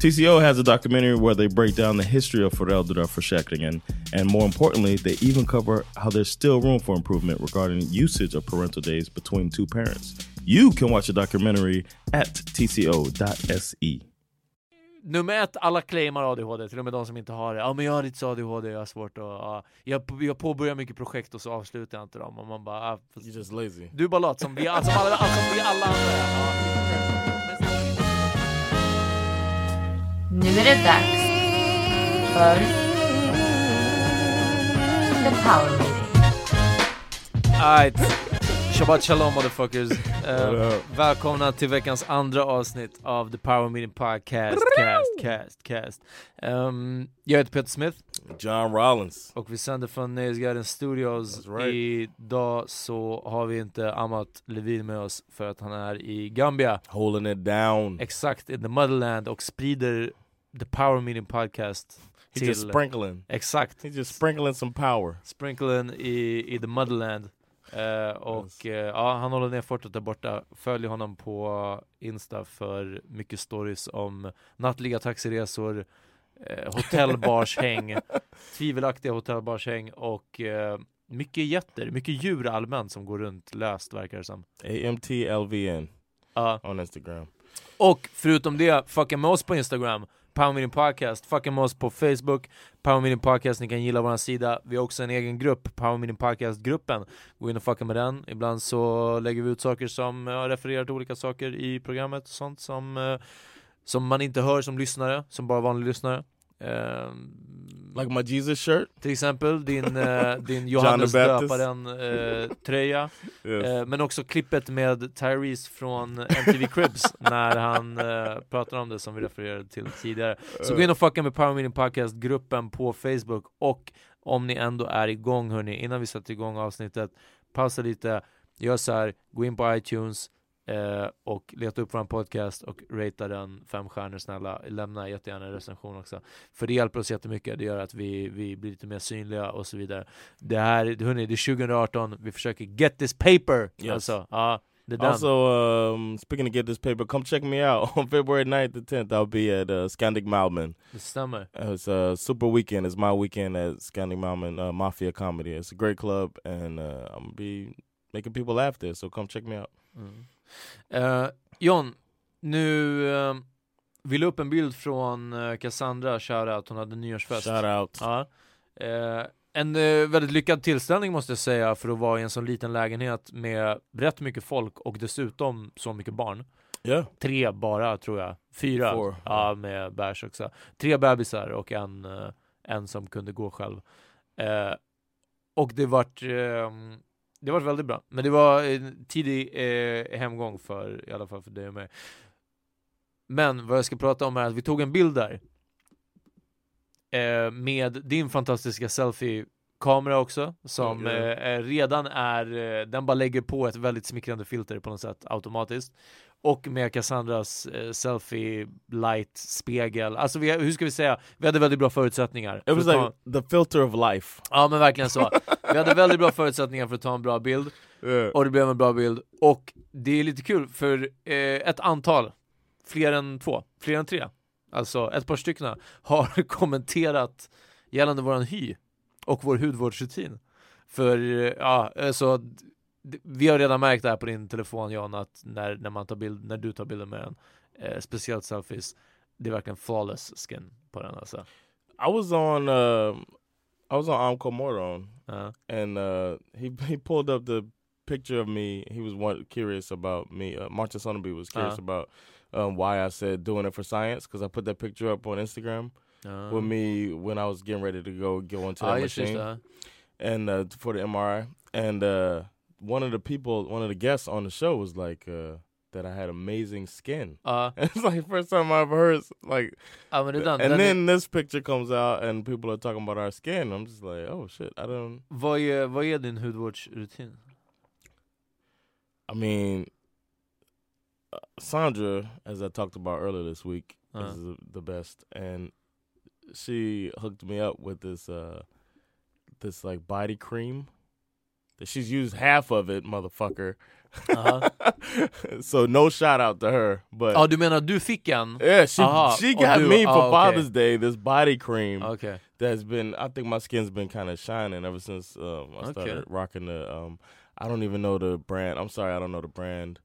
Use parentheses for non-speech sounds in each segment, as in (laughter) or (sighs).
TCO has a documentary where they break down the history of föräldraförsäkringen and more importantly they even cover how there's still room for improvement regarding usage of parental days between two parents. You can watch the documentary at tco.se. nummer ett, alla claimar ADHD, till och med de som inte har det. Ja men jag har lite ADHD, jag har svårt att... Ja. Jag, jag påbörjar mycket projekt och så avslutar jag inte dem. Och man bara... You're just lazy. Du är bara lat, som vi, alltså, alla, alltså, vi alla andra. Ja. Nu är det dags för The Power Meeting. Alright. Shabbat shalom motherfuckers! (laughs) Uh, välkomna till veckans andra avsnitt av The Power Meeting Podcast, cast, cast, cast. Um, jag heter Peter Smith. John Rollins. Och vi sänder från Nöjesguiden Studios. Right. Idag så har vi inte Amat Levin med oss för att han är i Gambia. Holding it down. Exakt, in the motherland och sprider The Power Meeting Podcast He's till... just sprinkling. Exakt. He's just sprinkling some power. Sprinkling i, i the motherland. Uh, och yes. uh, ja, han håller ner fortet där borta. Följ honom på Insta för mycket stories om nattliga taxiresor, uh, hotellbarshäng, (laughs) tvivelaktiga hotellbarshäng och mycket jätter, mycket djur allmänt som går runt löst verkar det som. AMTLVN on Instagram. Och förutom det, fucka med oss på Instagram Power Meeting Podcast, fucka med oss på Facebook, Power Meeting Podcast, ni kan gilla vår sida. Vi har också en egen grupp, Power Meeting Podcast-gruppen. Gå in och fucka med den. Ibland så lägger vi ut saker som ja refererar till olika saker i programmet och sånt som, eh, som man inte hör som lyssnare, som bara vanlig lyssnare. Uh, like my Jesus shirt? Till exempel din, uh, (laughs) din Johannes döparen uh, tröja yes. uh, Men också klippet med Tyrese från MTV Cribs (laughs) När han pratar om det som vi refererade till tidigare Så gå in och fucka med Power Meeting Podcast gruppen på Facebook Och om ni ändå är igång hörni, innan vi sätter igång avsnittet Pausa lite gör så här, gå in på iTunes eh, och leta upp vår podcast och ratea den fem stjärnor snälla. Lämna jättegärna en recension också. För det hjälper oss jättemycket, det gör att vi, vi blir lite mer synliga och så vidare. Det här, hörni, det är 2018, vi försöker get this paper! Yes. Alltså, ja. Also, um, speaking of get this paper, come check me out (laughs) on February 9th and 10th. I'll be at uh, Scandic Malman. det stämmer. It's a super weekend. It's my weekend at Scandic Malman uh, Mafia Comedy. It's a great club, and uh, I'm gonna be making people laugh there. So come check me out. Mm. Eh, John, nu uh, vi la upp en bild från uh, Cassandra, shoutout, hon hade nyårsfest. Shout out. Ja. Eh, en eh, väldigt lyckad tillställning måste jag säga för att vara i en sån liten lägenhet med rätt mycket folk och dessutom så mycket barn. Yeah. Tre bara tror jag, fyra Four. ja, med bärs också. Tre bebisar och en, eh, en som kunde gå själv. Eh, och det vart ehm, det var väldigt bra, men det var en tidig eh, hemgång för, i alla fall för dig och mig. Men vad jag ska prata om är att vi tog en bild där eh, med din fantastiska selfie-kamera också, som eh, redan är, eh, den bara lägger på ett väldigt smickrande filter på något sätt automatiskt. Och med Cassandras eh, selfie light spegel, alltså vi, hur ska vi säga, vi hade väldigt bra förutsättningar. It för was att ta- like the filter of life. Ja men verkligen så. Vi hade väldigt bra förutsättningar för att ta en bra bild, Yeah. och det blev en bra bild. Och det är lite kul, för eh, ett antal, fler än två, fler än tre, alltså ett par stycken har (laughs) kommenterat gällande våran hy och vår hudvårdsrutin. För, eh, ja, alltså vi har redan märkt det här på din telefon Jan, att när, när, man tar bild, när du tar bilder med den, eh, speciellt selfies, det är verkligen flawless skin på den alltså. I was on uh, I was on Amco Moron, Ja. and uh, he he pulled up the picture of me. He was one, curious about me. Uh, Martin Sonneby was curious Uh-huh. about um, why I said doing it for science because I put that picture up on Instagram Ja. with me when I was getting ready to go go into just, just machine and uh, for the MRI. And uh, one of the people, one of the guests on the show was like uh, that I had amazing skin. Ja, (laughs) It's like first time I've heard like ja men det är den. and then this picture comes out and people are talking about our skin. I'm just like, oh shit, I don't. Vad är, vad är din hudvårdsrutin? I mean, uh, Sandra, as I talked about earlier this week, Uh. is the, the best, and she hooked me up with this uh this like body cream. She's used half of it, motherfucker. Aha. (laughs) so no shout out to her, but Ja du menar du fick en? yeah, she Aha, she got du- me for okej. Father's Day this body cream. Okay. that's been I think my skin's been kind of shining ever since um, I Okay. started rocking the um I don't even know the brand. I'm sorry, I don't know the brand.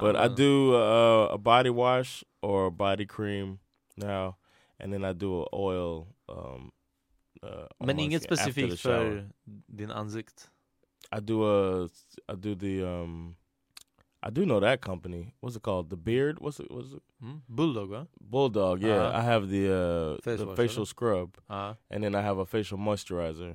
But I do uh, a body wash or a body cream now and then I do a oil um uh, Men inget specifikt för din ansikt? I do a I do the um I do know that company. What's it called? The Beard? What's it what's it? Mm? Bulldog va? Bulldog, yeah. Uh-huh. I have the uh Face the wash, facial scrub Ja. and then I have a facial moisturizer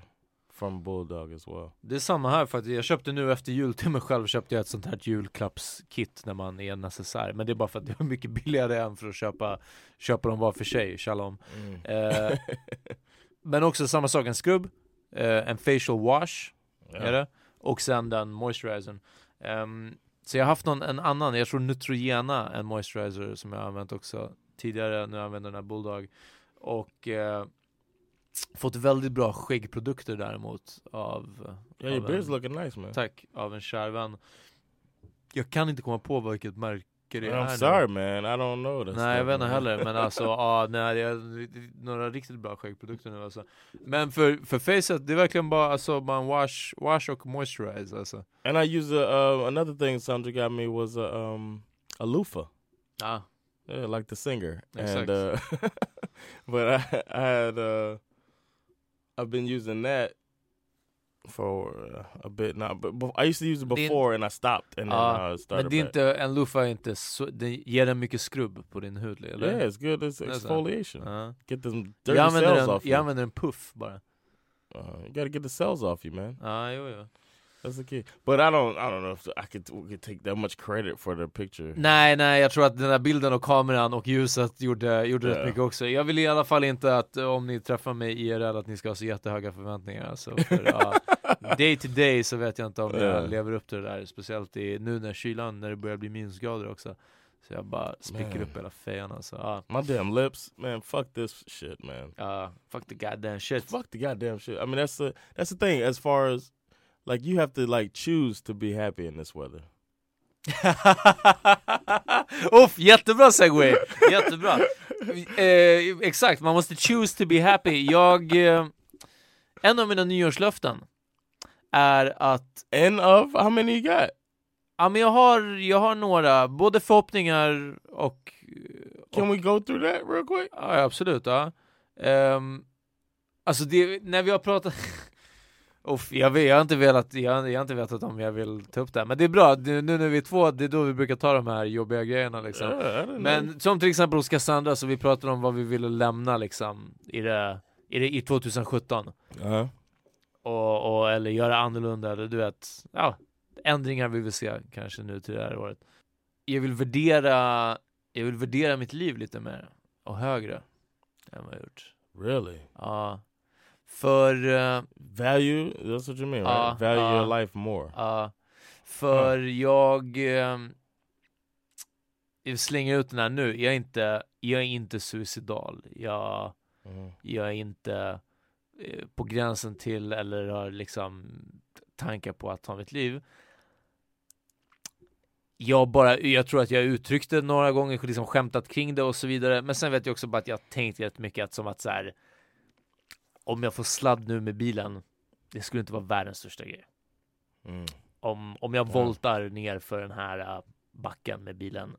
from Bulldog as well. Det är samma här faktiskt, jag köpte nu efter jul till mig själv köpte jag ett sånt här julklappskit när man är necessär Men det är bara för att det är mycket billigare än för att köpa, köpa dem var för sig, shalom Eh, (laughs) Men också samma sak, en skrubb, eh, en facial wash är det? Och sen den moisturizern Ehm, Så jag har haft någon, en annan, jag tror Neutrogena, en moisturizer som jag har använt också tidigare när jag använde den här Bulldog. Och eh, fått väldigt bra skäggprodukter däremot av Yeah, your av beard's en- looking nice, man. Tack, av en kär vän. Jag kan inte komma på vilket märke det är I'm nu. sorry, man. I don't know this. Nej jag vet inte man. heller, men alltså ja, (laughs) nej, det är några riktigt bra skäggprodukter nu alltså Men för, för facet, det är verkligen bara alltså, man wash, wash och moisturize alltså And I use a uh, another thing Sandra got me was a um a loofah. Ja, Yeah, like the singer. Exact. And uh (laughs) but I, I had uh I've been using that for uh, a bit now. But, but I used to use it before and I stopped and then Ja, I started men det är inte, en loofah är inte så, det ger den mycket skrubb på din hud eller? Yeah, it's good. Så. exfoliation. Ja. Get them dirty cells en, off jag you. använder en puff bara Uh, you gotta get the cells off you, man. Ja, jo, jo That's the key. But I don't. I don't know if I could, could take that much credit for the picture. Nej, nej, jag tror att den där bilden och kameran och ljuset gjorde, gjorde Ja. rätt mycket också. Jag vill i alla fall inte att eh, om ni träffar mig IRL att ni ska ha så jättehöga förväntningar alltså, för, ja, (laughs) day to day så vet jag inte om Ja. jag lever upp till det där, speciellt i, nu när kylan, när det börjar bli minusgrader också. Så jag bara spricker upp hela fejan alltså. Ja, My damn lips, man. Fuck this shit, man. ja, fuck the goddamn shit. Fuck the goddamn shit. I mean, that's the that's the thing. As far as like, you have to like choose to be happy in this weather. (laughs) Uff, jättebra segway! Jättebra! Eh, exakt, man måste choose to be happy. Jag... Eh, en av mina nyårslöften är att... And of how many you got? Ja, men jag har, jag har några, både förhoppningar och... Can we go through that real quick? Ja, absolut. Ja. Um, alltså, det, när vi har pratat... (laughs) Uff, jag, vet, jag, har inte velat, jag, jag har inte vetat om jag vill ta upp det här, men det är bra, det, nu när vi är två, det är då vi brukar ta de här jobbiga grejerna liksom. Know. Men som till exempel hos Cassandra, så vi pratade om vad vi ville lämna liksom i det, i, det, i 2017 Uh-huh. och, och, eller göra annorlunda, eller du vet, ja, ändringar vi vill se kanske nu till det här året. Jag vill värdera, jag vill värdera mitt liv lite mer och högre än vad jag gjort. Really? Ja, för eh, Value? That's what you mean, Uh, right? Value uh, your life more. För jag eh, jag slänger ut den här nu, jag är inte, jag är inte suicidal. Jag, Mhm. jag är inte eh, på gränsen till eller har liksom tankar på att ta mitt liv. Jag bara, jag tror att jag uttryckte några gånger, liksom skämtat kring det och så vidare. Men sen vet jag också bara att jag tänkt rätt mycket att som att så här. Om jag får sladd nu med bilen, det skulle inte vara världens största grej. Mm. Om, om jag Ja. voltar ner för den här äh, backen med bilen.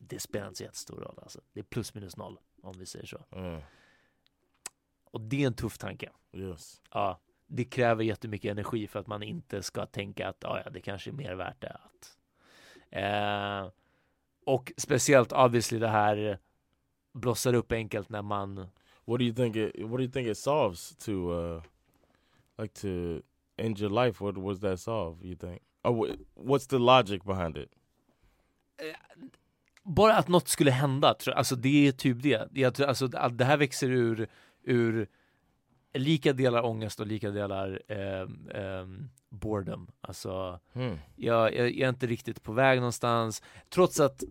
Det spelar inte så jättestor roll alltså. Det är plus minus noll om vi säger så. Mm. Och det är en tuff tanke. Yes. Ja, det kräver jättemycket energi för att man inte ska tänka att ah, ja, det kanske är mer värt det att. Eh, och speciellt obviously det här blossar upp enkelt när man What do you think? It What do you think it solves to, uh, like to end your life? What was that solve? You think? Or wh- what's the logic behind it? bara att något skulle hända, tror- alltså det är typ det. Jag tror, alltså, att det här växer ur, ur lika delar ångest och lika delar ehm, ehm, boredom. Alltså, Hmm. jag, jag är inte riktigt på väg någonstans. Trots att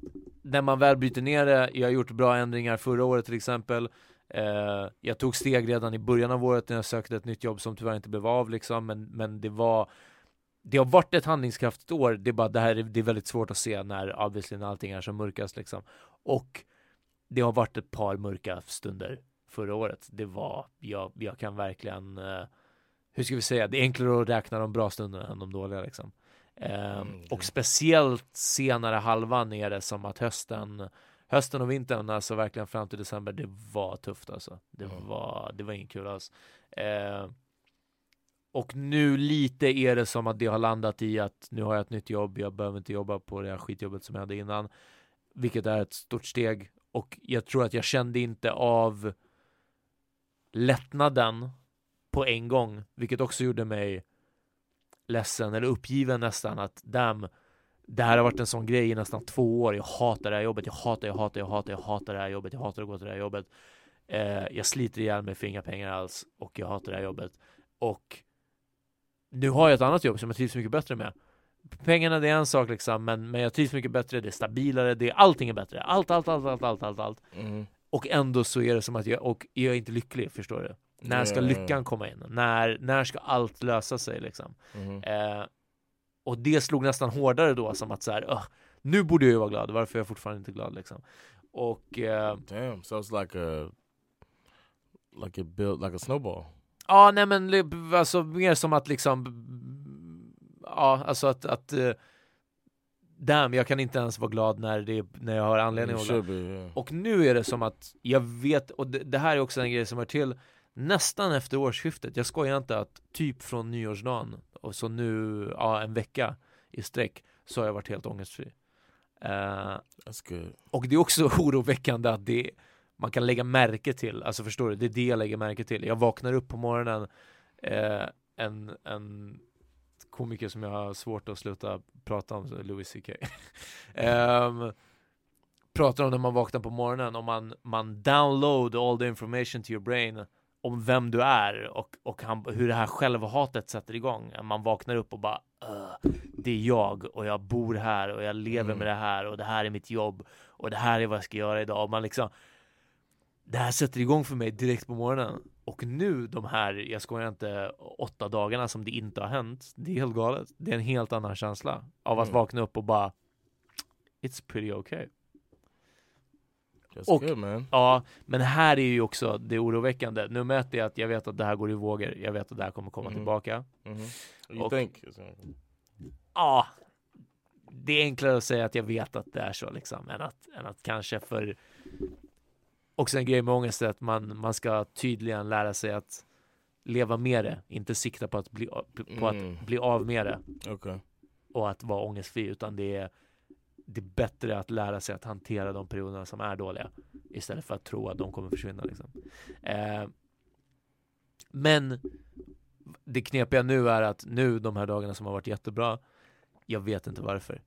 när man väl bryter ner det, jag har gjort bra ändringar förra året till exempel. Eh, jag tog steg redan i början av året när jag sökte ett nytt jobb som tyvärr inte blev av liksom, men, men det var det har varit ett handlingskraftigt år, det är bara det här är, det är väldigt svårt att se när obviously när allting är som mörkast liksom. Och det har varit ett par mörka stunder förra året. Det var, jag, jag kan verkligen, eh, hur ska vi säga, det är enklare att räkna de bra stunderna än de dåliga liksom. Ehm, Mm, och speciellt senare halvan är det som att hösten, hösten och vintern, alltså verkligen fram till december, det var tufft alltså. Det Mm. var, det var inget kul alls. Ehm, och nu lite är det som att det har landat i att nu har jag ett nytt jobb, jag behöver inte jobba på det här skitjobbet som jag hade innan. Vilket är ett stort steg. Och jag tror att jag kände inte av lättnaden på en gång, vilket också gjorde mig ledsen eller uppgiven nästan att damn, det här har varit en sån grej i nästan två år. Jag hatar det här jobbet, jag hatar, jag hatar, jag hatar, jag hatar det här jobbet, jag hatar att gå till det här jobbet. Eh, jag sliter ihjäl mig för inga pengar alls och jag hatar det här jobbet. Och nu har jag ett annat jobb som jag trivs mycket bättre med. Pengarna det är en sak liksom, men, men jag trivs mycket bättre, det är stabilare, det är, allting är bättre. Allt, allt, allt, allt, allt, allt, allt. Mhm. Och ändå så är det som att jag, och jag är inte lycklig, förstår du? När ska lyckan komma in? När, när ska allt lösa sig liksom? Mhm. Eh, och det slog nästan hårdare då, som att så här, "Ugh, nu borde jag ju vara glad, varför är jag fortfarande inte glad liksom? Och eh, Damn. It's like a, like it built like a snowball. Ja, nej men alltså mer som att liksom Ja, alltså att, att eh, Damn, jag kan inte ens vara glad när, det, när jag har anledning att vara glad. Yeah. Och nu är det som att jag vet, och det, det här är också en grej som hör till nästan efter årsskiftet, jag skojar inte att typ från nyårsdagen och så nu, ja en vecka i sträck så har jag varit helt ångestfri. Good. och det är också (laughs) oroväckande att det man kan lägga märke till, alltså förstår du, det är det jag lägger märke till. Jag vaknar upp på morgonen, eh, en, en komiker som jag har svårt att sluta prata om, Louis CK. (laughs) Ehm, pratar om när man vaknar på morgonen och man, man download all the information to your brain om vem du är och, och han, hur det här självhatet sätter igång. Man vaknar upp och bara "Ugh, det är jag och jag bor här och jag lever Mm. med det här och det här är mitt jobb och det här är vad jag ska göra idag. Och man liksom, det här sätter igång för mig direkt på morgonen. Och nu de här, jag skojar inte, åtta dagarna som det inte har hänt. Det är helt galet. Det är en helt annan känsla av att Mm. vakna upp och bara It's pretty okay. That's Och- good man. Ja, men här är ju också det oroväckande. Nummer ett är att jag vet att det här går i vågor. Jag vet att det här kommer komma Mhm. tillbaka. Mhm. You Och- think? Ja, det är enklare att säga att jag vet att det är så liksom, än att, än att kanske för också en grej med ångest är att man, man ska tydligen lära sig att leva med det, inte sikta på att bli, på Mm. att bli av med det Okay. och att vara ångestfri, utan det är, det är bättre att lära sig att hantera de perioderna som är dåliga istället för att tro att de kommer försvinna. Liksom. Eh, men det knepiga nu är att nu de här dagarna som har varit jättebra, jag vet inte varför.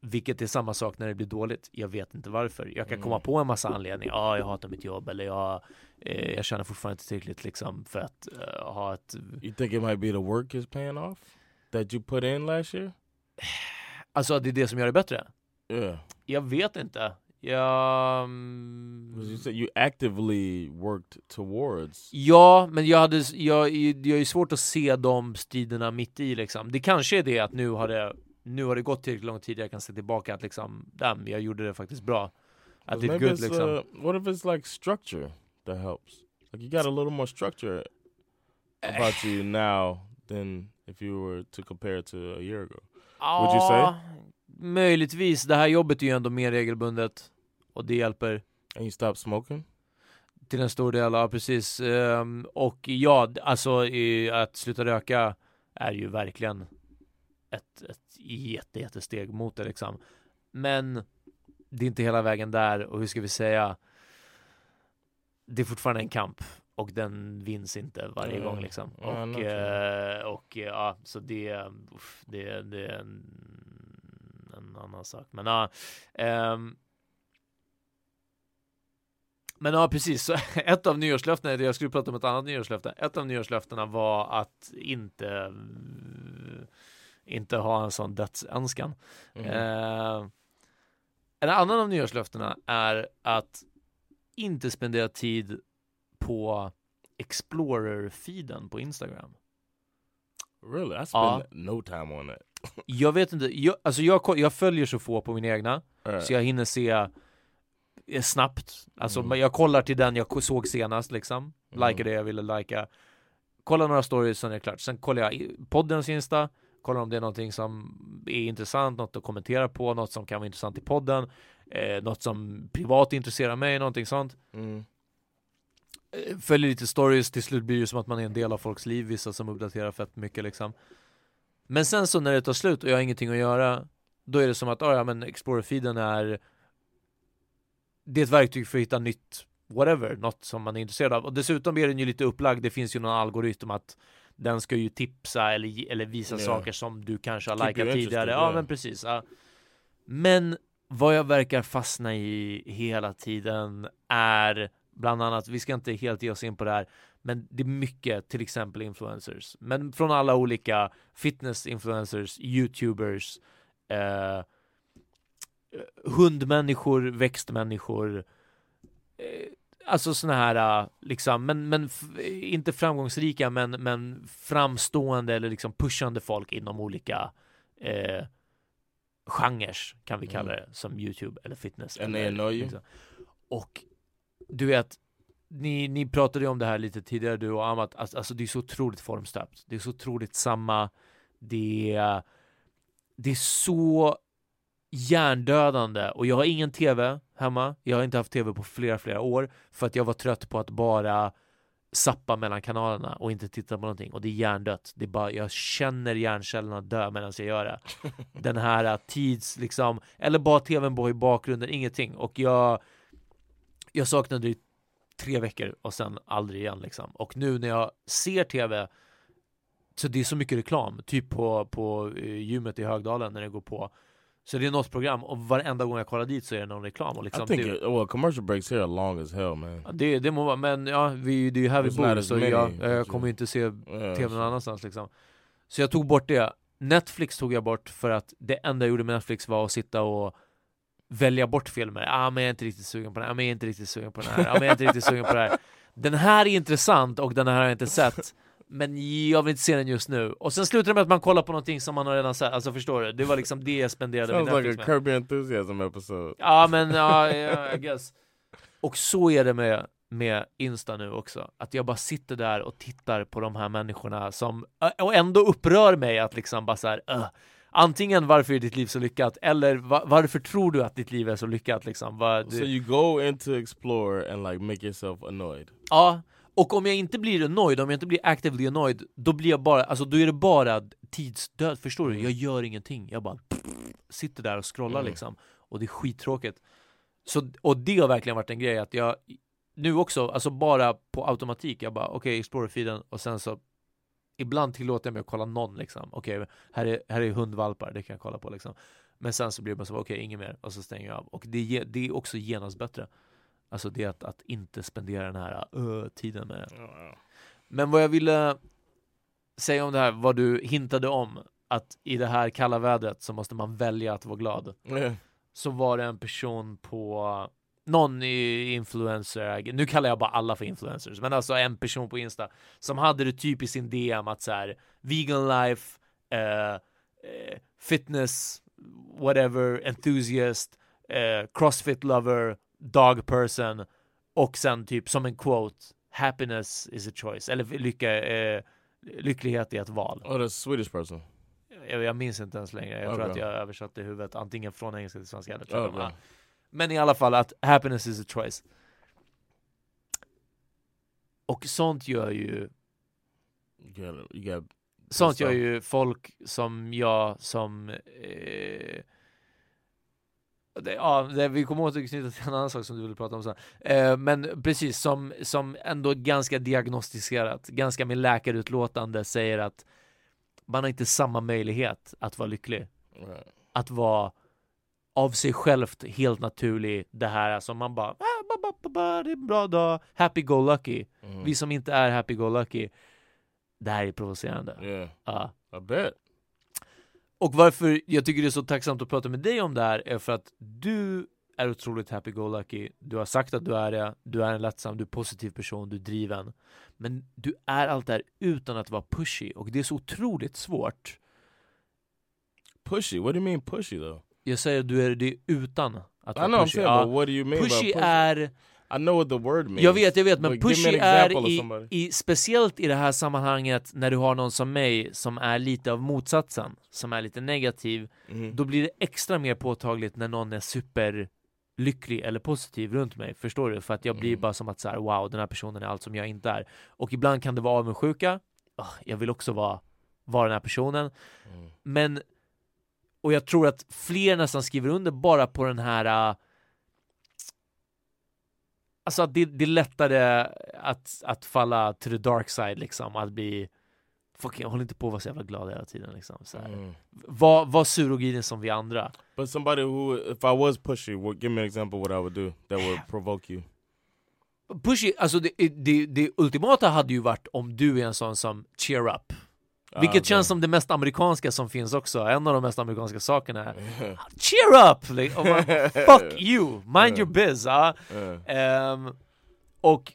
Vilket är samma sak när det blir dåligt. Jag vet inte varför. Jag kan Mm. komma på en massa anledningar. Ja, jag hatar mitt jobb eller jag, eh, jag känner fortfarande inte tillräckligt liksom för att eh, ha ett You think it might be the work is paying off that you put in last year? (sighs) Alltså det är det som gör det bättre. Yeah. Jag vet inte. Jag... 'Cause you said you actively worked towards. Ja, men jag hade, jag, jag är svårt att se de striderna mitt i liksom. Det kanske är det att nu har det, nu har det gått tillräckligt lång tid, jag kan se tillbaka att liksom, damn, jag gjorde det faktiskt bra. Att det är good liksom. uh, what if it's like structure that helps? Like you got a little more structure about you (sighs) now than if you were to compare to a year ago. Would you say? Ja, Möjligtvis, det här jobbet är ju ändå mer regelbundet och det hjälper And you stopped smoking? till en stor del, ja precis. Ehm, och ja, alltså att sluta röka är ju verkligen ett, ett jätte, jättesteg mot det liksom. Men det är inte hela vägen där och hur ska vi säga? Det är fortfarande en kamp och den vinns inte varje Mm. gång liksom. Och, noterar. eh, och eh, ja, så det, uff, det, det är en, en annan sak. Men ja, ehm, men ja, precis. Så (laughs) ett av nyårslöftena, jag skulle prata om ett annat nyårslöfte. Ett av nyårslöftena var att inte, inte ha en sån dödsönskan. Mhm. Eh, en annan av nyårslöftena är att inte spendera tid på Explorer-feeden på Instagram. really? I spend Ja. no time on that. (laughs) Jag vet inte, jag, alltså jag, jag följer så få på min egna, Alright. så jag hinner se eh, snabbt. Alltså Mm. jag kollar till den jag såg senast liksom, Mm. likar det jag ville lika. Kollar några stories, sen är det klart. Sen kollar jag poddens Insta, kollar om det är någonting som är intressant, något att kommentera på, något som kan vara intressant i podden, eh, något som privat intresserar mig, någonting sånt. Mm. Eh, Följer lite stories, till slut blir det som att man är en del av folks liv, vissa som uppdaterar fett mycket liksom. Men sen så när det tar slut och jag har ingenting att göra, då är det som att, ah, ja men Explorer-feeden är det är ett verktyg för att hitta nytt whatever, något som man är intresserad av. Och dessutom är den ju lite upplagd, det finns ju någon algoritm att den ska ju tipsa eller, eller visa Ja. saker som du kanske har likat tidigare. ja. men precis. Ja. Men vad jag verkar fastna i hela tiden är bland annat, vi ska inte helt ge oss in på det här, men det är mycket, till exempel influencers, men från alla olika fitness-influencers, youtubers, eh, hundmänniskor, växtmänniskor, eh, alltså såna här, eh, liksom, men, men inte framgångsrika, men, men framstående eller liksom pushande folk inom olika eh, genrer, kan vi kalla det, som Youtube eller fitness. They eller, liksom. Och du vet, ni, ni pratade ju om det här lite tidigare du och Amat, alltså, alltså det är så otroligt formstöpt. Det är så otroligt samma, det är, det är så hjärndödande och jag har ingen tv hemma. Jag har inte haft tv på flera, flera år för att jag var trött på att bara sappa mellan kanalerna och inte titta på någonting och det är hjärndött. Det är bara, jag känner hjärncellerna dö medan jag gör det. (laughs) Den här uh, tids liksom, eller bara tvn på i bakgrunden, ingenting. Och jag, jag saknade det i tre veckor och sen aldrig igen liksom. Och nu när jag ser tv så det är så mycket reklam, typ på, på eh, gymmet i Högdalen när det går på Så det är något program, och varenda gång jag kollar dit så är det någon reklam och liksom I think det, well, commercial breaks here are long as hell, man. Det, det må vara, men ja, vi, det är ju här vi It's bor så many, jag, jag kommer ju inte se Yeah, tv någon annanstans liksom. Så jag tog bort det. Netflix tog jag bort för att det enda jag gjorde med Netflix var att sitta och välja bort filmer. Ah, men jag är inte riktigt sugen på den här, ah, men jag är inte riktigt sugen på den här, ah, men jag är inte riktigt sugen på den här. Den här är intressant och den här har jag inte sett. Men jag vill inte se den just nu. Och sen slutar det med att man kollar på någonting som man har redan sett. Alltså förstår du? Det var liksom det jag spenderade min Sounds like Netflix a med. Kirby Enthusiasm episode. Ja men ja, ja, I guess. Och så är det med, med Insta nu också. Att jag bara sitter där och tittar på de här människorna som, och ändå upprör mig att liksom bara så här, "Ugh." Antingen varför är ditt liv så lyckat, eller va- varför tror du att ditt liv är så lyckat liksom? Va, So du, you go into explore and like make yourself annoyed. ja, och om jag inte blir nöjd, om jag inte blir actively annoyed, då blir jag bara, alltså då är det bara tidsdöd, förstår du? Jag gör ingenting, jag bara sitter där och scrollar Mm. liksom, och det är skittråkigt. Så, och det har verkligen varit en grej att jag nu också, alltså bara på automatik, jag bara okej, Explorer-feeden och sen så ibland tillåter jag mig att kolla någon liksom, okej, här, är, här är hundvalpar, det kan jag kolla på liksom. Men sen så blir bara så, okej, inget mer, och så stänger jag av. Och det, det är också genast bättre. Alltså det att, att inte spendera den här uh, tiden med det. Men vad jag ville säga om det här, vad du hintade om, att i det här kalla vädret så måste man välja att vara glad. Yeah. Så var det en person på någon influencer, nu kallar jag bara alla för influencers, men alltså en person på Insta som hade det typ i sin DM att så här, vegan life, eh, eh, fitness, whatever, enthusiast, eh, crossfit lover, dog person och sen typ som en quote, happiness is a choice, eller lycka, eh, lycklighet är ett val. Oh, the Swedish person. Jag, jag minns inte ens längre, jag tror Okej. att jag översatte i huvudet antingen från engelska till svenska eller Oh. Men i alla fall att happiness is a choice. Och sånt gör ju You got, you got Sånt gör ju folk som jag som eh, det, ja, det, vi kommer återknyta till en annan sak som du ville prata om sen. Eh, men precis, som, som ändå ganska diagnostiserat, ganska med läkarutlåtande säger att man har inte samma möjlighet att vara lycklig. right. Att vara av sig självt helt naturlig, det här som man bara, ah, ba, ba, ba, ba, det är en bra dag, happy-go-lucky. Mhm. Vi som inte är happy-go-lucky, det här är provocerande. Yeah, Ja. I bet. Och varför jag tycker det är så tacksamt att prata med dig om det här är för att du är otroligt happy-go-lucky. Du har sagt att du är det, du är en lättsam, du är positiv person, du är driven. Men du är allt det här utan att vara pushy och det är så otroligt svårt. Pushy. What do you mean pushy though? Jag säger du är det utan att vara know pushy. saying, Ja. what do you mean Pushy pushy? är I know what the word means. Jag vet, jag vet, men pushy är i, i, speciellt i det här sammanhanget när du har någon som mig som är lite av motsatsen, som är lite negativ, Mhm. då blir det extra mer påtagligt när någon är superlycklig eller positiv runt mig, förstår du? För att jag blir Mm. bara som att så här, wow, den här personen är allt som jag inte är. Och ibland kan det vara avundsjuka, Ah, jag vill också vara, vara den här personen, Mm. men och jag tror att fler nästan skriver under bara på den här äh, Alltså att det, det är lättare att, att falla to the dark side liksom, att bli Fuck, jag håller inte på att vara så jävla glad hela tiden liksom. Så här. Mm. Var, var sur och grinig som vi andra. But somebody who, if I was pushy, what, give me an example what I would do that would provoke you. Pushy, alltså det, det, det ultimata hade ju varit om du är en sån som cheer up. Vilket Ah, okay. känns som det mest amerikanska som finns också. En av de mest amerikanska sakerna är (laughs) cheer up! Like, och bara, (laughs) Fuck you! Mind your biz! Yeah. Ehm, och,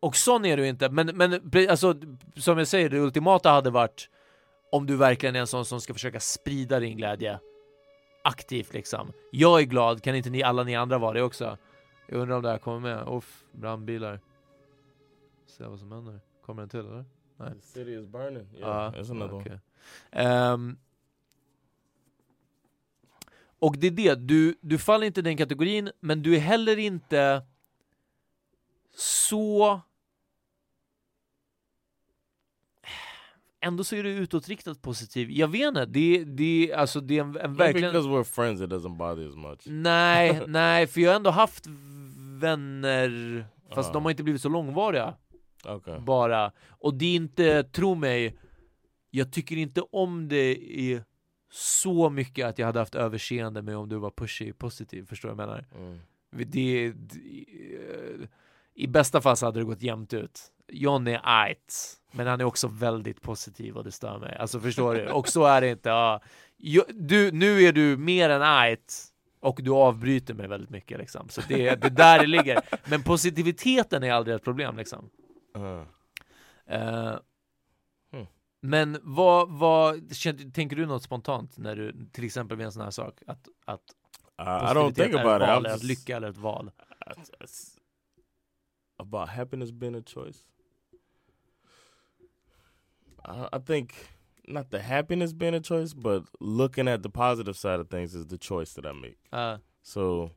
och sån är du inte, men, men alltså, som jag säger, det ultimata hade varit om du verkligen är en sån som ska försöka sprida din glädje aktivt liksom. Jag är glad, kan inte ni alla ni andra vara det också? Jag undrar om det här kommer med. Uff, brandbilar. Se vad som händer. Kommer den till eller? The city is burning. Yeah, Ja, that's another one. okej. Ehm, och det är det, du, du faller inte i den kategorin, men du är heller inte så... Ändå så är du utåtriktat positiv. Jag vet inte, det, det, alltså det är en, en verkligen... because we're friends, it doesn't bother as much. Nej, (laughs) nej, för jag har ändå haft vänner, fast Ja. de har inte blivit så långvariga Okay. bara. Och det är inte, tro mig, jag tycker inte om det i så mycket att jag hade haft överseende med om du var pushy positiv, förstår du vad jag menar? Mm. Det, det, eh, I bästa fall så hade det gått jämnt ut. John är ajt, men han är också väldigt positiv och det stör mig. Alltså förstår du? Och så är det inte. Ja. Du, nu är du mer än ajt och du avbryter mig väldigt mycket liksom. Så det är det där det ligger. Men positiviteten är aldrig ett problem liksom. Uh, Eh, Hmm. Men vad, vad, tänker du något spontant när du, till exempel vid en sån här sak? Att, att I, I don't think about it. eller att just, lycka eller ett val? it's about happiness being a choice. I, I think not the happiness being a choice, but looking at the positive side of things is the choice that I make. Uh, So,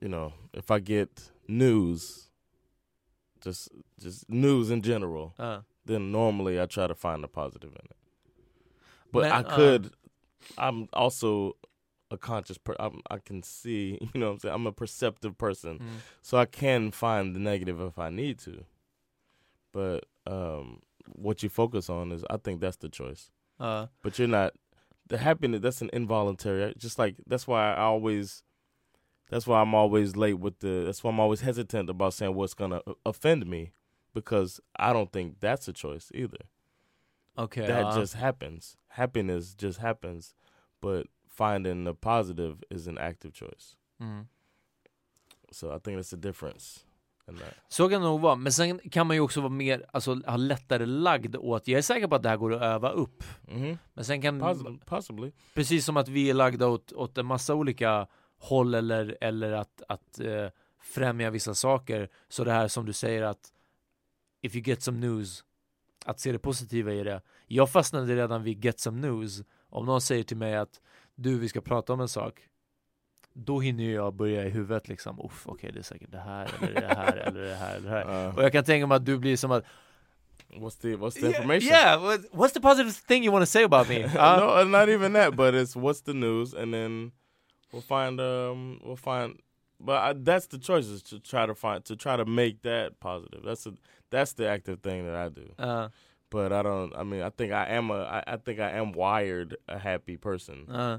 you know, if I get news, just just news in general, uh. then normally I try to find the positive in it. But I uh, could. I'm also a conscious per. I'm, I can see. (laughs) You know, what I'm saying I'm a perceptive person, Mm. so I can find the negative if I need to. But um, what you focus on is, I think that's the choice. Uh, But you're not. The happiness that's an involuntary. Just like that's why I always. That's why I'm always late with the. That's why I'm always hesitant about saying what's gonna offend me, because I don't think that's a choice either Okay, that ja. just happens. Happiness just happens, but finding the positive is an active choice. Mm. So I think that's the difference in that. Så kan det nog vara, men sen kan man ju också vara mer, alltså ha lättare lagd åt, jag är säker på att det här går att öva upp. Mm-hmm. Men sen kan, Possibly, possibly. precis som att vi är lagda åt, åt en massa olika håll eller, eller att, att eh, främja vissa saker, så det här som du säger att if you get some news, att se det positiva i det. Jag fastnade redan vid get some news. Om någon säger till mig att du, vi ska prata om en sak, då hinner jag börja i huvudet liksom, uff, okej det är säkert det här, eller det här, (laughs) eller det här, eller det här. Uh, Och jag kan tänka mig att du blir som att what's the what's the information? Yeah, what- what's the positive thing you want to say about me? Uh, (laughs) no, not even that. But it's what's the news, and then we'll find um we'll find. But I, that's the choice is to try to find to try to make that positive. That's a that's the active thing that I do. uh, But I don't. I mean, I think I am a. I, I think I am wired a happy person. uh.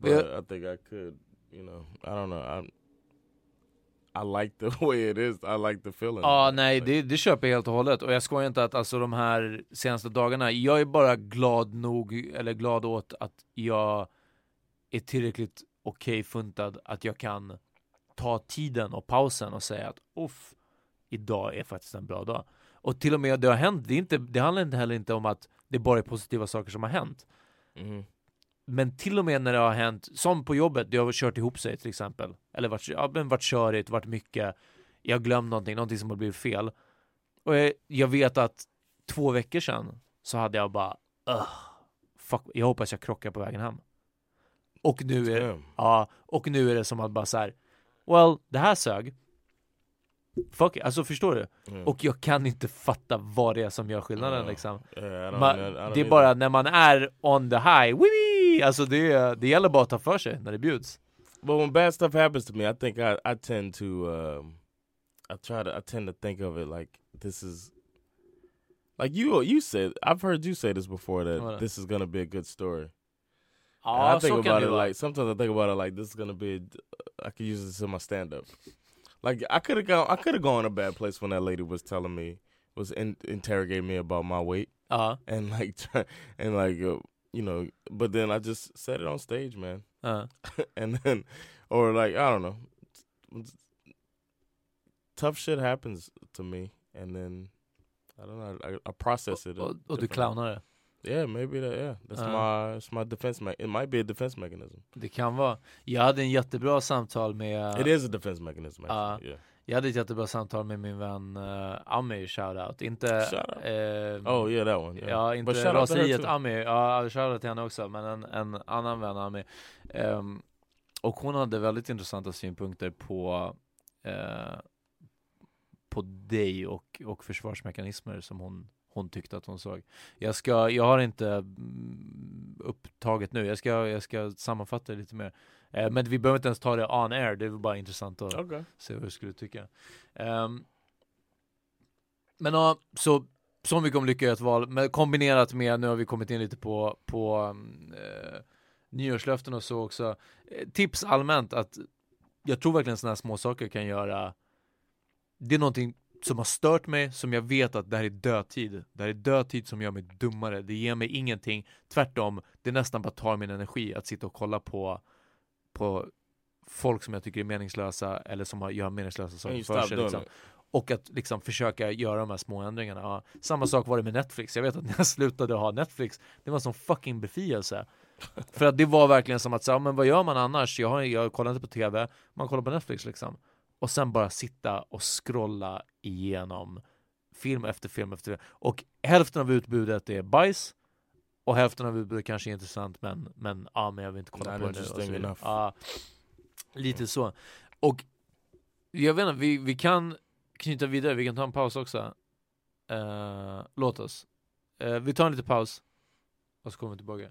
But Yeah. I think I could, you know, I don't know. I I like the (laughs) way it is. I like the feeling. Ja, nej, like- det, det köper jag helt och hållet. Och jag skojar inte att alltså de här senaste dagarna, jag är bara glad nog, eller glad åt att jag är tillräckligt okej funtad att jag kan ta tiden och pausen och säga att uff, idag är faktiskt en bra dag. Och till och med det har hänt, det, är inte, det handlar inte heller inte om att det bara är positiva saker som har hänt. Mhm. Men till och med när det har hänt, som på jobbet, det har kört ihop sig till exempel. Eller varit, ja, men varit körigt, varit mycket. Jag har glömt någonting, någonting som har blivit fel. Och jag, jag vet att två veckor sedan så hade jag bara, fuck, jag hoppas jag krockar på vägen hem. Och nu är, Damn. ja, och nu är det som att bara så här, well, det här sög. Fuck it. alltså förstår du? Yeah. Och jag kan inte fatta vad det är som gör skillnaden liksom. Don't, Man, det är bara när man är on the high, wee alltså det, det gäller bara att ta för sig när det bjuds. But when bad stuff happens to me, I think I, I tend to um, I try to I tend to think of it like this is like you you said I've heard you say this before that this is gonna be a good story. And I think kan about it like sometimes I think about it like this is gonna be I could use this in my stand up. Like I could have gone I could have gone a bad place when that lady was telling me was in, interrogating me about my weight Ja, and like and like uh, you know but then I just said it on stage man ja. (laughs) and then or like I don't know tough shit happens to me and then I don't know I, I process it Och, och du clownar det. Yeah maybe that yeah that's Uh. my it's my defense me- it might be a defense mechanism Det kan vara. Jag hade en jättebra samtal med it is a defense mechanism actually. yeah Jag hade ett jättebra samtal med min vän uh, Ami, shoutout. Inte... Shoutout. eh, oh yeah that one yeah, Ja, inte shout raseriet too. Ami, ja shoutout till henne också, men en, en annan vän Ami. Ehm, och hon hade väldigt intressanta synpunkter på eh, på dig och, och försvarsmekanismer som hon, hon tyckte att hon såg. Jag, ska, jag har inte mm, upptaget nu, jag ska, jag ska sammanfatta det lite mer. Eh, men vi behöver inte ens ta det on air, det är bara intressant att okay se vad du skulle tycka. Ehm, men ja, så så mycket om lycka i ett val, men kombinerat med, nu har vi kommit in lite på, på um, eh, nyårslöften och så också. Eh, tips allmänt att jag tror verkligen sådana här små saker kan göra Det är någonting som har stört mig, som jag vet att det här är dödtid. Det här är dödtid som gör mig dummare. Det ger mig ingenting. Tvärtom, det nästan bara tar min energi att sitta och kolla på, på folk som jag tycker är meningslösa eller som har, gör meningslösa saker för sig. Liksom. Och att liksom försöka göra de här små ändringarna. Ja, samma sak var det med Netflix. Jag vet att när jag (laughs) slutade ha Netflix, det var en sån fucking befrielse. För att det var verkligen som att säga, men vad gör man annars? Jag, har, jag kollar inte på TV, man kollar på Netflix liksom. Och sen bara sitta och scrolla igenom film efter film efter film. Och hälften av utbudet är bajs och hälften av utbudet kanske är intressant men, men, ja, men jag vill inte kolla Not på det nu. ja, lite så. Och jag vet inte, vi, vi kan knyta vidare, vi kan ta en paus också. Eh, låt oss. Eh, vi tar en liten paus och så kommer vi tillbaka.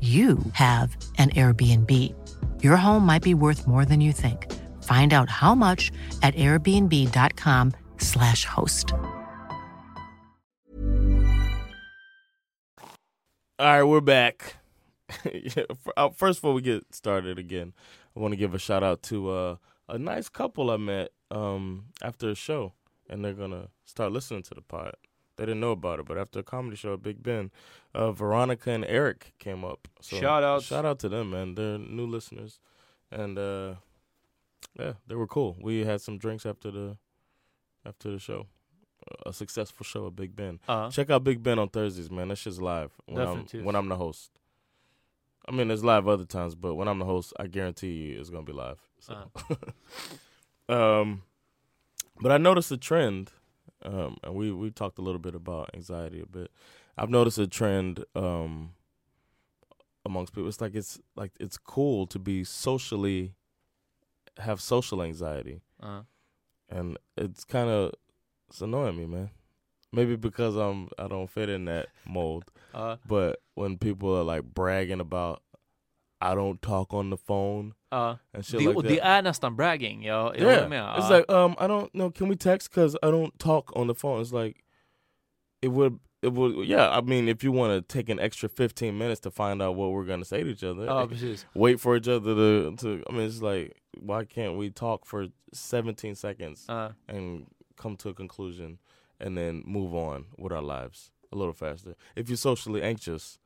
you have an Airbnb. Your home might be worth more than you think. Find out how much at airbnb.com/slash host. All right, we're back. (laughs) Uh, First, before we get started again, I want to give a shout out to uh, a nice couple I met um, after a show, and they're gonna start listening to the pod. They didn't know about it, but after a comedy show at Big Ben, uh, Veronica and Eric came up. So Shout out, shout out to them, man. They're new listeners, and uh, yeah, they were cool. We had some drinks after the after the show. A successful show at Big Ben. Uh, Check out Big Ben on Thursdays, man. That shit's live when Definitely. I'm when I'm the host. I mean, it's live other times, but when I'm the host, I guarantee you it's gonna be live. So. (laughs) um, but I noticed a trend, um, and we we talked a little bit about anxiety a bit. I've noticed a trend um, amongst people. It's like it's like it's cool to be socially have social anxiety uh, and it's kind of it's annoying me, man. Maybe because I'm I don't fit in that mold. uh, But when people are like bragging about I don't talk on the phone uh. and shit Det, like och that. det är nästan bragging, jag, jag yeah, håller med. it's like um I don't know. Can we text? Because I don't talk on the phone. It's like it would would yeah. I mean, if you want to take an extra 15 minutes to find out what we're gonna say to each other, Ja, precis. wait for each other to to. I mean, it's like why can't we talk for 17 seconds? Uh, and come to a conclusion and then move on with our lives a little faster. If you're socially anxious,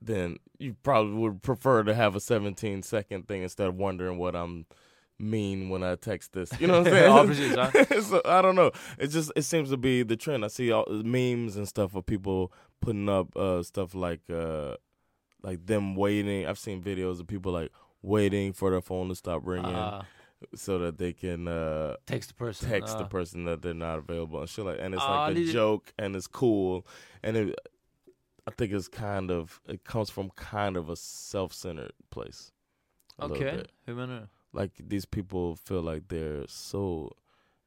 then you probably would prefer to have a 17 second thing instead of wondering what I'm mean when I text this. You know what I'm saying? (laughs) (laughs) So, I don't know. It just it seems to be the trend. I see all memes and stuff of people putting up uh, stuff like uh, like them waiting. I've seen videos of people like waiting for their phone to stop ringing uh, so that they can uh, text the person. text the uh. person that they're not available and shit like and it's Ah, like a joke and it's cool and it I think it's kind of it comes from kind of a self-centered place. a Okej, Like these people feel like they're so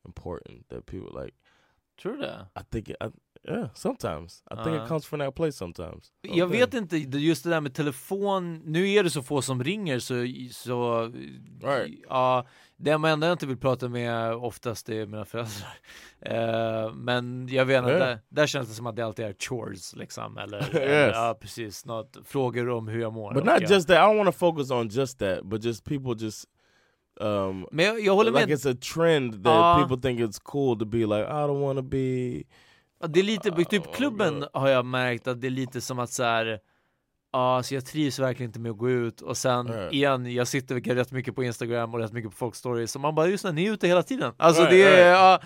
important that people like. Tror du det? I think, it, I, yeah, sometimes I think Uh. it comes from that place sometimes. Jag vet inte, just det där med telefon, nu är det så få som ringer så, så Right. ja, det enda jag inte vill prata med oftast är mina föräldrar. (laughs) Eh, men jag vet inte, Yeah. där, där känns det som att det alltid är chores liksom, eller, (laughs) Yes. eller ja precis, något, frågor om hur jag mår. But not jag- just that. I don't want to focus on just that, but just people just um Men jag, jag håller like med, it's a trend that Ja. people think it's cool to be like I don't want to be det är lite, Ah, typ klubben har jag märkt att det är lite som att så här. Ja, så jag trivs verkligen inte med att gå ut och sen Nej. igen, jag sitter rätt mycket på Instagram och rätt mycket på folkstories så man bara just när ni är ute hela tiden. Alltså Nej, det är, nej. ja,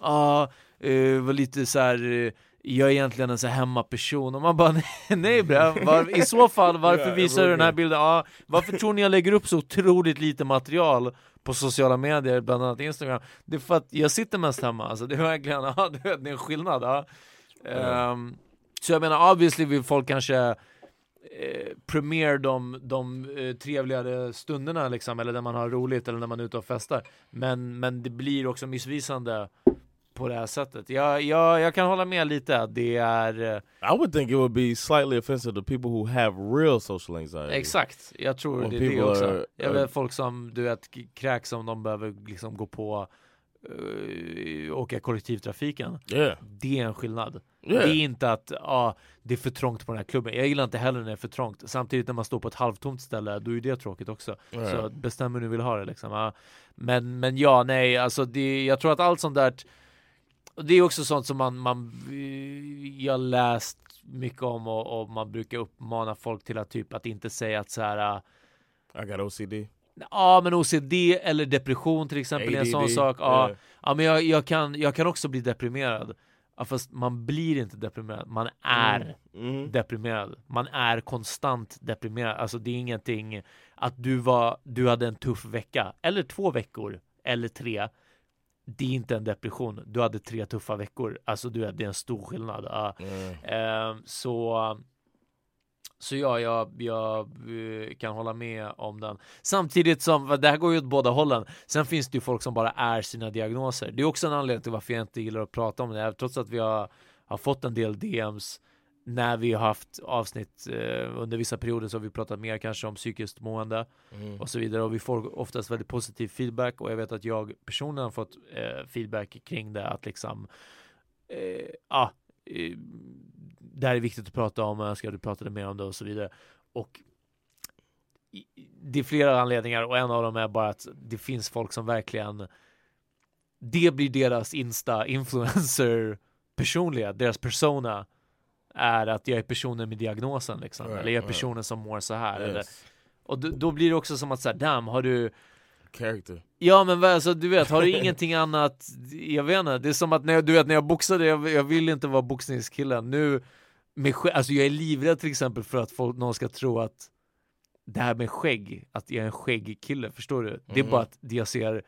ja, eh, var lite så här. Jag är egentligen en så hemmaperson och man bara (laughs) nej, bre, var, i så fall varför (laughs) visar du den här bilden? Ja, varför tror ni jag lägger upp så otroligt lite material på sociala medier, bland annat Instagram? Det är för att jag sitter mest hemma, alltså det är verkligen, (laughs) ja, det är en skillnad. Ja. Ehm, så jag menar, obviously vill folk kanske eh, premiere de, de eh, trevligare stunderna liksom, eller när man har roligt eller när man är ute och festar. Men, men det blir också missvisande på det här sättet. Jag, jag, jag kan hålla med lite det är eh, I would think it would be slightly offensive to people who have real social anxiety. Exakt, jag tror When det är det också. are- jag vet folk som du vet kräks om de behöver liksom gå på uh, åka kollektivtrafiken. Yeah. Det är en skillnad. Yeah. Det är inte att ah, det är för trångt på den här klubben. Jag gillar inte heller när det är för trångt. Samtidigt när man står på ett halvtomt ställe, då är det tråkigt också. Yeah. Så bestäm hur du vill ha det liksom. Ja. Men, men ja, nej, alltså det, jag tror att allt sånt där och det är också sånt som man, man jag läst mycket om och, och man brukar uppmana folk till att typ att inte säga att så här I got OCD. Ja men OCD eller depression till exempel är en sån sak. Ja, yeah. ja men jag, jag, kan, jag kan också bli deprimerad. Ja, fast man blir inte deprimerad, man är Mm. deprimerad. Man är konstant deprimerad. Alltså det är ingenting att du var, du hade en tuff vecka, eller två veckor, eller tre. Det är inte en depression. Du hade tre tuffa veckor. Alltså du det är en stor skillnad. Ja. Mm. Ehm, så så ja, jag, jag eh, kan hålla med om den. Samtidigt som, det här går ju åt båda hållen. Sen finns det ju folk som bara är sina diagnoser. Det är också en anledning till varför jag inte gillar att prata om det här, trots att vi har, har fått en del DMs när vi har haft avsnitt eh, under vissa perioder så har vi pratat mer kanske om psykiskt mående Mm. och så vidare och vi får oftast väldigt positiv feedback och jag vet att jag personligen har fått eh, feedback kring det att liksom eh, ja, eh, det här är viktigt att prata om, jag önskar att du pratade mer om det och så vidare. Och det är flera anledningar och en av dem är bara att det finns folk som verkligen det blir deras insta-influencer personlighet, deras persona är att jag är personen med diagnosen liksom, Right, eller jag är right. personen som mår så här. Eller, Yes. och då, då blir det också som att säga, damn, har du Character. Ja men alltså, du vet, har du (laughs) ingenting annat, jag vet inte, det är som att när jag, du vet när jag boxade, jag, jag vill inte vara boxningskillen, nu med alltså jag är livrädd till exempel för att folk, någon ska tro att det här med skägg, att jag är en skäggkille, förstår du? Det är Mhm. bara att jag ser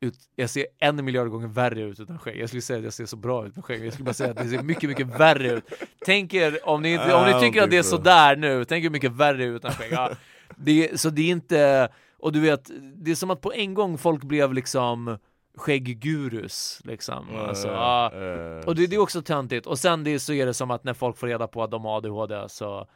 ut, jag ser en miljard gånger värre ut utan skägg. Jag skulle säga att jag ser så bra ut med skägg, jag skulle bara säga att det ser mycket, mycket värre ut. Tänk er, om ni, om ni tycker att det är sådär nu, tänk hur mycket värre ut utan skägg. Ja, det, så det är inte, och du vet, det är som att på en gång folk blev liksom skägggurus liksom. Alltså, uh, Och det, det är också töntigt. Och sen det, så är det som att när folk får reda på att de har ADHD så.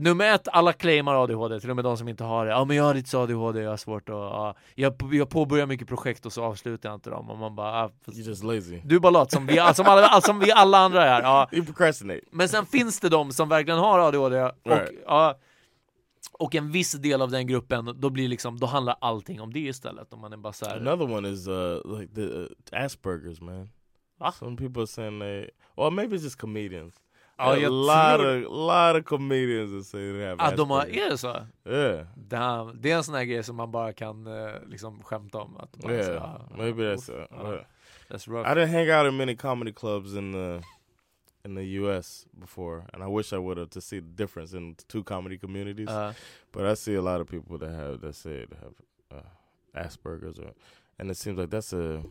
Nummer ett, alla claimar ADHD, till och med de som inte har det. Ja men jag har lite så ADHD, jag har svårt att... Ja. Jag, jag påbörjar mycket projekt och så avslutar jag inte dem. Och man bara... Ah, You're just lazy. du är bara lat som vi, som alla, som vi alla andra är. Ja. (laughs) You procrastinate. Men sen finns det de som verkligen har ADHD och, Right. ja, och en viss del av den gruppen, då blir liksom, då handlar allting om det istället. Om man är bara så här, Another one is uh like the uh, Asperger's man. Va? Some people are saying they, or maybe it's just comedians. Ja, a jag lot tror- of lot of comedians that say they have ah, de har, Asperger's. är det så? Yeah, Damn, det är en sån här grej som man bara kan eh, liksom skämta om. Att bara, så, yeah. ah, Maybe that's. Uh, that's rough. I didn't hang out in many comedy clubs in the in the U.S. before, and I wish I would have to see the difference in the two comedy communities. Uh, but I see a lot of people that have that say they have uh, Asperger's, or, and it seems like that's a.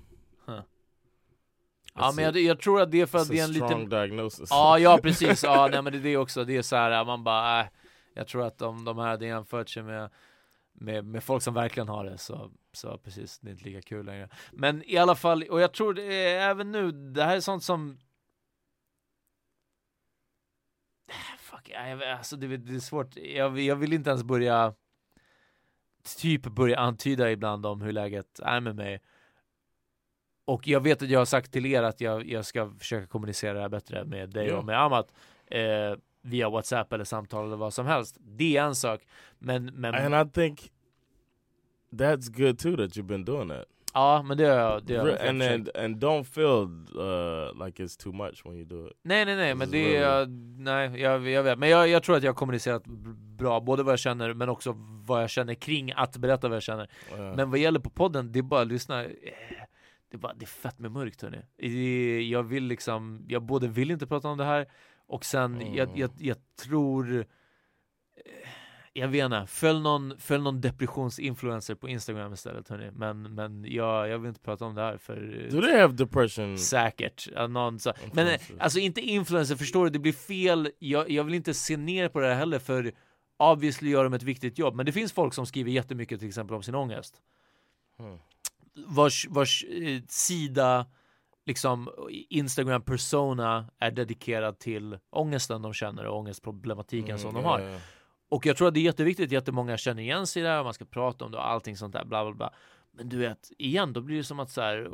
ja men jag, jag tror att det är för att det är en strong liten diagnosis. Ja, ja (laughs) precis. Ja, nej, men det är det också. Det är så här, man bara, äh, jag tror att de, de här hade jämfört sig med med, med folk som verkligen har det så, så precis, det är inte lika kul längre. Men i alla fall, och jag tror det är även nu, det här är sånt som Fuck, jag, alltså det, det är svårt, jag, jag vill inte ens börja typ börja antyda ibland om hur läget är med mig. Och jag vet att jag har sagt till er att jag, jag ska försöka kommunicera det här bättre med dig Ja. och med Amat. Eh, via WhatsApp eller samtal eller vad som helst. Det är en sak. Men, men And I think that's good too that you've been doing that. ja, men det har jag. Det har jag and then and don't feel uh, like it's too much when you do it. Nej, nej, nej, men det är, nej, jag, jag vet. Men jag, jag tror att jag har kommunicerat bra, både vad jag känner, men också vad jag känner kring att berätta vad jag känner. Yeah. Men vad gäller på podden, det är bara att lyssna. Det är bara, det är fett med mörkt hörni. Jag vill liksom, jag både vill inte prata om det här och sen, jag, jag, jag tror eh, jag vet inte, följ någon, följ någon depressionsinfluencer på Instagram istället hörni. Men, men jag, jag vill inte prata om det här för eh, do they have depression? Säkert. Någon, så, men eh, alltså inte influencer, förstår du? Det blir fel. Jag, jag vill inte se ner på det här heller för obviously gör de ett viktigt jobb. Men det finns folk som skriver jättemycket till exempel om sin ångest. Hmm. Vars, vars eh, sida, liksom Instagram persona är dedikerad till ångesten de känner och ångestproblematiken som de har. yeah. Och jag tror att det är jätteviktigt, jättemånga känner igen sig där, och man ska prata om det och allting sånt där, bla bla bla. Men du vet, igen, då blir det som att så här,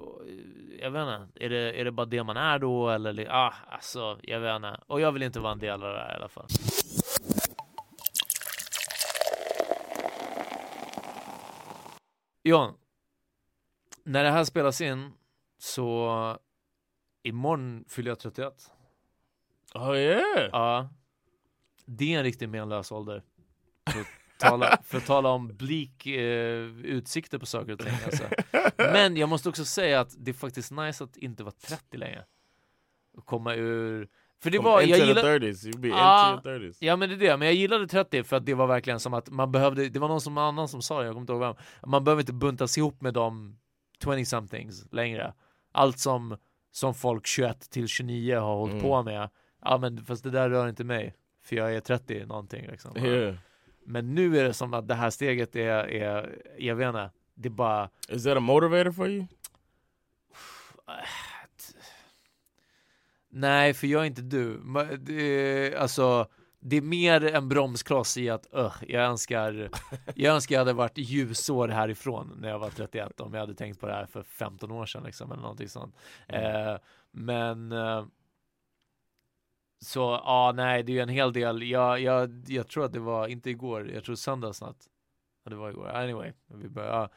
jag vet inte, är det, är det bara det man är då eller, ah, alltså, jag vet inte. Och jag vill inte vara en del av det här i alla fall. John, när det här spelas in så imorgon fyller jag 31. Oh yeah. Ja. Det är en riktigt menlös ålder. För att tala, (laughs) för att tala om bleak eh, utsikter på saker och ting. Alltså. Men jag måste också säga att det är faktiskt nice att inte vara 30 längre. Och komma ur... För det var, jag gillar... 30s. You'll be Ah, into your 30s. Ja men det är det, men jag gillade 30 för att det var verkligen som att man behövde, det var någon som, annan som sa det, jag kommer inte ihåg vem, man behöver inte buntas ihop med de 20-somethings längre. Allt som, som folk 21 till 29 har hållit Mm. på med, ja men fast det där rör inte mig, för jag är 30 någonting liksom. Yeah. Men nu är det som att det här steget är, är jag vet inte, det är bara Is that a motivator for you? (sighs) Nej, för jag är inte du. Alltså, det är mer en bromskloss i att öh, jag önskar jag önskar jag hade varit ljusår härifrån när jag var 31 om jag hade tänkt på det här för 15 år sedan liksom, eller någonting sånt. Eh, men eh, så ja, nej, det är ju en hel del. Jag, jag, jag tror att det var inte igår, jag tror söndags natt. Ja, det var igår. Anyway, vi börjar, ja.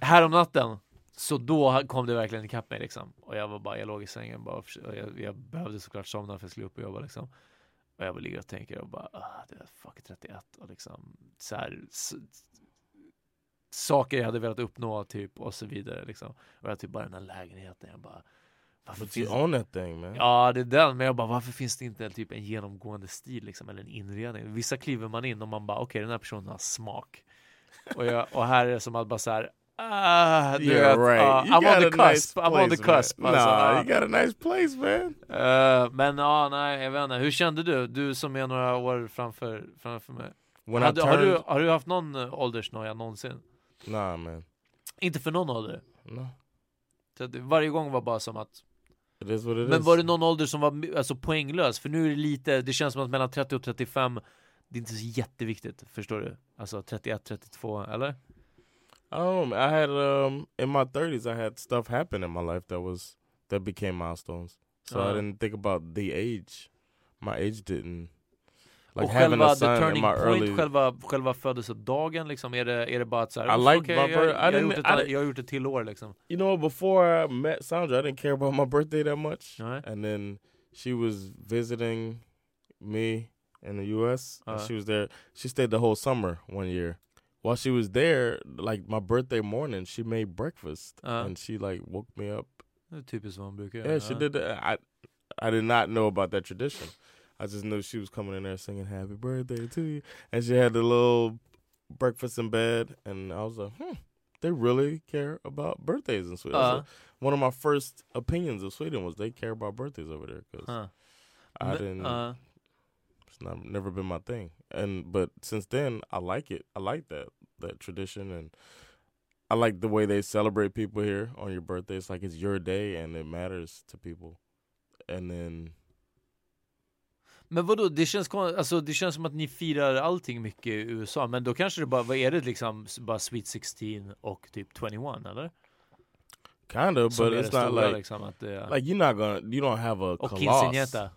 här om natten så då kom det verkligen ikapp mig liksom. Och jag var bara, jag låg i sängen bara, jag, jag behövde såklart somna för att jag skulle upp och jobba liksom. Och jag bara ligger och tänker och bara, ah, det är fuck 31 och liksom så här, s- saker jag hade velat uppnå typ och så vidare liksom. Och jag typ bara den här lägenheten, jag bara, varför But finns own that thing, man. Ja, det är den, men jag bara, varför finns det inte typ en genomgående stil liksom, eller en inredning? Vissa kliver man in och man bara, okej, den här personen har smak. Och, jag, och här är det som att bara så här, ah, du Yeah, right. You I'm on the cusp, nice I'm on the place, man. cusp. Alltså, Nah, ah. you got a nice place, man. Eh, men ja, nej, jag vet inte. Hur kände du? Du som är några år framför, framför mig. When har, du, turned- har du haft någon eh, åldersnoja någonsin? Nah, man. Inte för någon ålder? Så det- Varje gång var bara som att Men var det någon ålder som var alltså, poänglös? För nu är det lite, det känns som att mellan 30 och 35 Det är inte så jätteviktigt, förstår du? Alltså 31, 32, eller? Um, I had um in my thirties, I had stuff happen in my life that was that became milestones. So I Uh-huh. didn't think about the age. My age didn't like och having själva a the son in turning my point, early. själva, själva födelsedagen liksom, är det, är det bara att så här, I "Uff, like okej, my jag, birth- I jag, har didn't- gjort ett, I jag har gjort ett till år liksom You know, before I met Sandra, I didn't care about my birthday that much. Alright. And then she was visiting me in the U.S. and Uh-huh. she was there. She stayed the whole summer one year. While she was there, like my birthday morning, she made breakfast Uh-huh. and she like woke me up Det är typiskt vad man brukar Yeah, she did. That. I I did not know about that tradition. I just knew she was coming in there singing "Happy Birthday to you," and she had the little breakfast in bed, and I was like, "Hmm, they really care about birthdays in Sweden." Uh-huh. One of my first opinions of Sweden was they care about birthdays over there because Huh. I didn't. ja. It's not never been my thing, and but since then I like it. I like that that tradition, and I like the way they celebrate people here on your birthday. It's like it's your day and it matters to people. And then Men vadå, det känns, alltså, det känns som att ni firar allting mycket i USA, men då kanske det bara, vad är det liksom, bara Sweet 16 och typ 21 eller? kind of, but it's not like liksom, att like you're not gonna you don't have a coloss.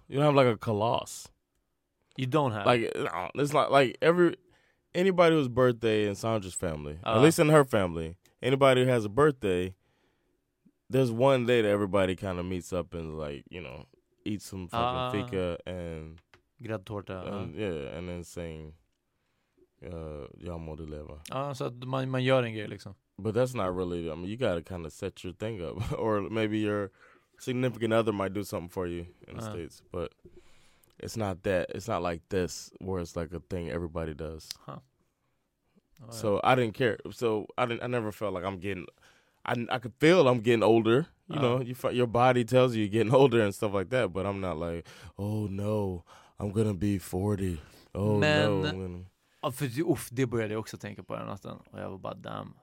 You don't have like a coloss. You don't have? Like no, it's not like every anybody whose birthday in Sandra's family, Uh. at least in her family, anybody who has a birthday, there's one day that everybody kind of meets up and like you know eat some fucking Ah. fika and Gräddtårta? Ja. and yeah, and then sing uh "Jag leva." Ja, så att man, man gör en grej liksom. But that's not really. I mean, you got to kind of set your thing up, (laughs) or maybe your significant other might do something for you in the Uh. states. But it's not that. It's not like this, where it's like a thing everybody does. Ja, ja. So I didn't care. So I didn't. I never felt like I'm getting. I I could feel I'm getting older. You Uh. know, you your body tells you you're getting older and stuff like that. But I'm not like, oh no, I'm gonna be forty. Oh Men- no. Gonna... Ja, för uff, det började jag också tänka på den natten. Och jag var bara damn.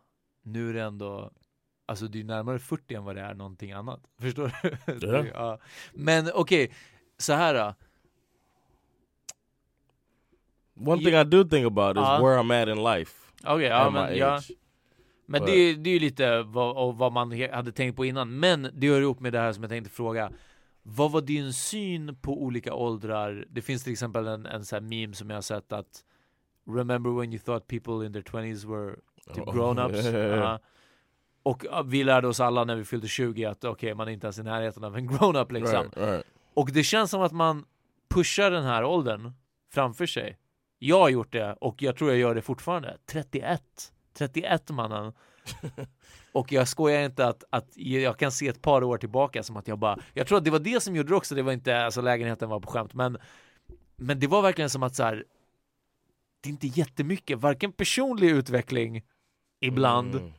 Nu är det ändå, alltså det är närmare 40 än vad det är någonting annat. (laughs) Förstår du? Ja. ja. Men okej, så här då. One thing I do think about is Uh. where I'm at in life. Okej, ja men ja. Men But- det, det är ju lite vad, vad man hade tänkt på innan. Men det hör ihop med det här som jag tänkte fråga. Vad var din syn på olika åldrar? Det finns till exempel en, en sån här meme som jag har sett att Remember when you thought people in their 20s were typ Oh, grown-ups? yeah. (laughs) Ja. Och vi lärde oss alla när vi fyllde 20 att okej, man är inte ens i närheten av en grown-up liksom. Right, right. Och det känns som att man pushar den här åldern framför sig. Jag har gjort det och jag tror jag gör det fortfarande. 31. 31 mannen. (laughs) Och jag skojar inte att, att jag kan se ett par år tillbaka som att jag bara, jag tror att det var det som gjorde det också, det var inte, alltså lägenheten var på skämt, men, men det var verkligen som att så här, det är inte jättemycket, varken personlig utveckling ibland, Mm.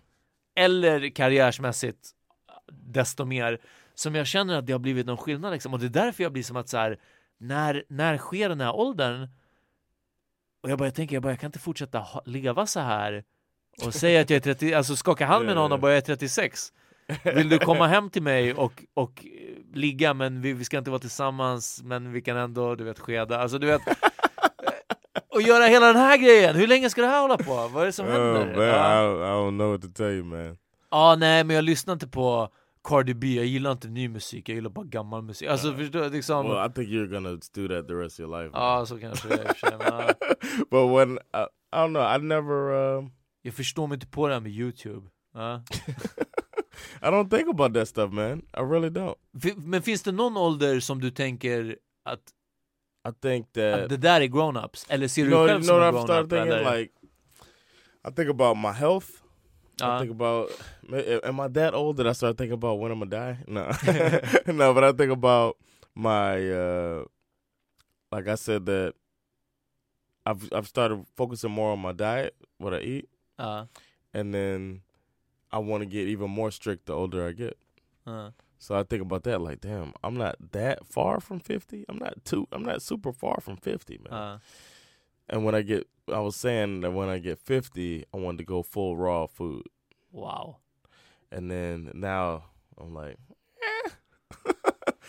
eller karriärsmässigt desto mer som jag känner att det har blivit någon skillnad liksom. och det är därför jag blir som att så här, när, när sker den här åldern och jag bara jag tänker, jag bara jag kan inte fortsätta ha, leva så här och säga att jag är 30, alltså skaka hand med någon och bara jag är 36 vill du komma hem till mig och, och eh, ligga men vi, vi ska inte vara tillsammans men vi kan ändå du vet skeda, alltså du vet och göra hela den här grejen, hur länge ska det här hålla på? Vad är det som Oh, händer? man, Ja. I, I don't know what to tell you, man. Ja, nej, men jag lyssnar inte på Cardi B, jag gillar inte ny musik, jag gillar bara gammal musik. Alltså förstår du? Liksom, Well, I think you're gonna do that the rest of your life. ja, så kanske det är (laughs) but when I, I don't know, I never. Um, Jag förstår mig inte på det här med Youtube. Ja. (laughs) I don't think about that stuff, man. I really don't. Fi- Men finns det någon ålder som du tänker att, I think that att det där är grown-ups? Eller ser you du know, dig you själv know som en grown-up? Like, I think about my health. Ja. I uh-huh. think about, am I that old that I start thinking about when I'm gonna die? (laughs) No, (laughs) (laughs) no, but I think about my, uh, like I said that I've I've started focusing more on my diet, what I eat, Ja. and then I want to get even more strict the older I get. Ja. So I think about that, like, damn, I'm not that far from fifty. I'm not too. I'm not super far from fifty, man. And when I get, I was saying that when I get fifty, I wanted to go full raw food. Wow. And then now I'm like, eh.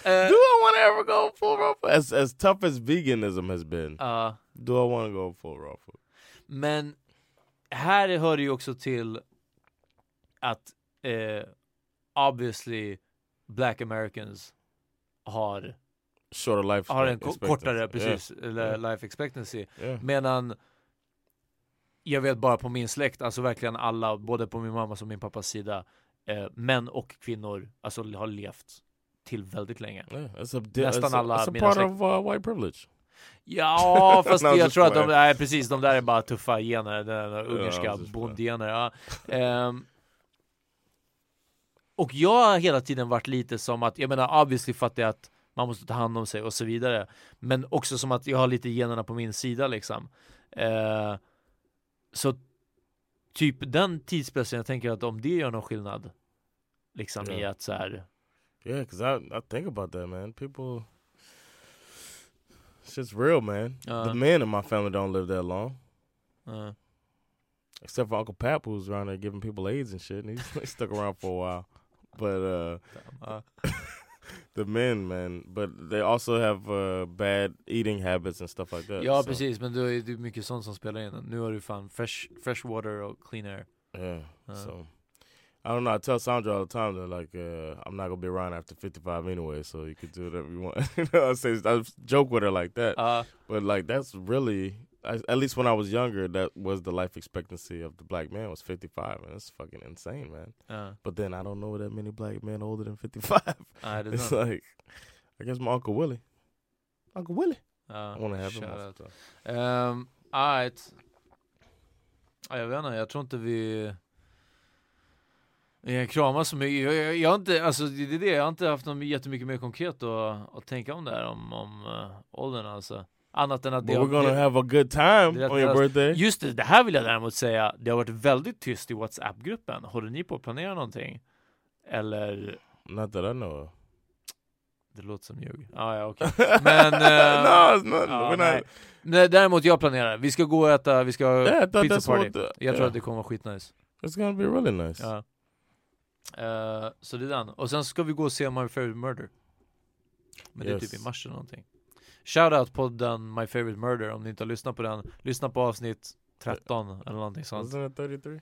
Eh, (laughs) do I want to ever go full raw food? As as tough as veganism has been, ja. do I want to go full raw food? Men här hör det ju också till att eh, obviously black americans har, Shorter life. har en expectancy. kortare precis, Yeah. life expectancy. Yeah. Medan jag vet bara på min släkt, alltså verkligen alla, både på min mammas och min pappas sida, eh, män och kvinnor, alltså har levt till väldigt länge. Yeah, a, di- Nästan alla a mina part släkt- of uh, white privilege. Ja, (laughs) fast No, jag tror att de, nej precis, de där är bara tuffa gener, den där ungerska playing. bondgener. Ja. Ehm, och jag har hela tiden varit lite som att, jag menar obviously fattar jag att man måste ta hand om sig och så vidare. Men också som att jag har lite generna på min sida liksom. Eh, så typ den tidspressen, jag tänker att om det gör någon skillnad. Liksom i Ja. att så här, Yeah, because I I think about that, man. People, shit's real, man. Uh. the men in my family don't live that long. eh, Except for Uncle Pap, who's around there giving people AIDS and shit, and he's, (laughs) he stuck around for a while. But uh, Ja. (laughs) the men, man, but they also have uh, bad eating habits and stuff like that. Ja so, precis, men då är det mycket sånt som spelar in. Nu har du fan fresh, fresh water och clean air. Yeah. Uh. So I don't know. I tell Sandra all the time that like uh, I'm not gonna be around after 55 anyway, so you could do whatever you want. (laughs) you know, I say I joke with her like that, Ja, but like that's really. I, at least when I was younger, that was the life expectancy of the black man was 55, and it's fucking insane, man. ja. But then I don't know that many black men older than 55. Nej, det är it's sant. like, I guess my uncle Willie, Uncle Willie. Ja, I want to have him. Um, alright. Ja, jag vet inte, jag tror inte vi... Vi kramas så mycket. Jag, jag, jag har inte, alltså det är det, jag har inte haft något jättemycket mer konkret att, att tänka om där, om, om uh, åldern alltså. Annat än att But det, we're gonna have a good time det- on your birthday. Just det, det här vill jag däremot säga, det har varit väldigt tyst i WhatsApp-gruppen. Håller ni på att planera någonting? Eller? Not that I know. Det låter som ljug. Ah, ja, okej. (laughs) Men... eh, no, not. we're nej. Nej, däremot jag planerar. Vi ska gå och äta, vi ska ha Yeah, pizza party. the- Jag tror yeah. att det kommer vara skitnice. It's gonna be really nice. Ja. Eh, så det är den. Och sen ska vi gå och se My Favorite Murder. Men det är Yes. typ i mars eller någonting. Shoutout podden My Favorite Murder om ni inte har lyssnat på den. Lyssna på avsnitt 13 eller någonting sånt. Wasn't it 33?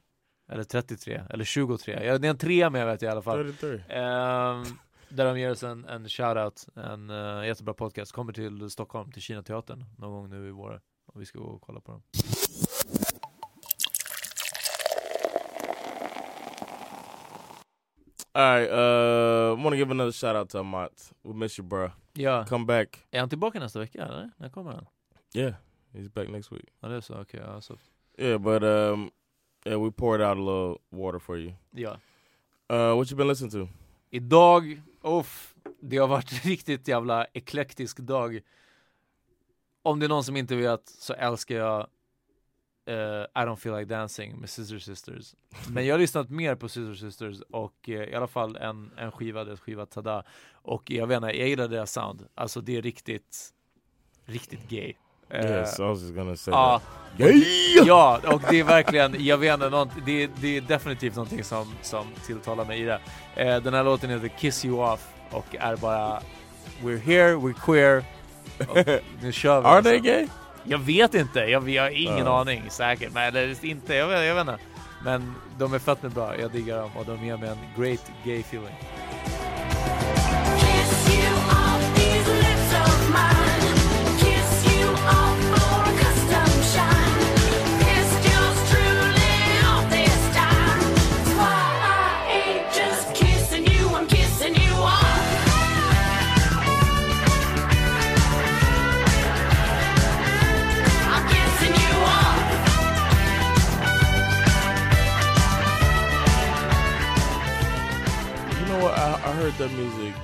Eller 33, eller 23. Ja, det är en trea med vet jag i alla fall. 33. Ehm, där de ger oss en, en shoutout, en uh, jättebra podcast. Kommer till Stockholm, till Kina teatern någon gång nu i vår. Och vi ska gå och kolla på dem. All right, uh, I want to give another shout out to Amat. We miss you, bro. Ja, Come back. är han tillbaka nästa vecka eller? När kommer han? Yeah, he's back next week. Ja det är så, okej. ja, så. Yeah, but um, yeah, we poured out a little water for you. Ja. Uh, what you been listening to? Idag, uff, det har varit (laughs) riktigt jävla eklektisk dag. Om det är någon som inte vet så älskar jag eh, I don't feel like dancing med Scissor Sisters. Men jag har lyssnat mer på Scissor Sisters och eh, i alla fall en, en skiva, deras skiva Tada. Och jag vet inte, jag gillar deras sound. Alltså det är riktigt, riktigt gay. Eh, yes, I was just gonna say that. Yeah. Ja, och det är verkligen, jag vet inte, det, är, det är definitivt någonting som, som tilltalar mig i det. Eh, den här låten heter Kiss You Off och är bara We're here, we're queer. Och nu kör vi. Are alltså. they gay? Jag vet inte, jag, jag har ingen Ja. aning säkert. Men eller inte, jag vet, jag vet inte. Men de är fett med bra, jag diggar dem och de ger mig en great gay feeling. Heard that music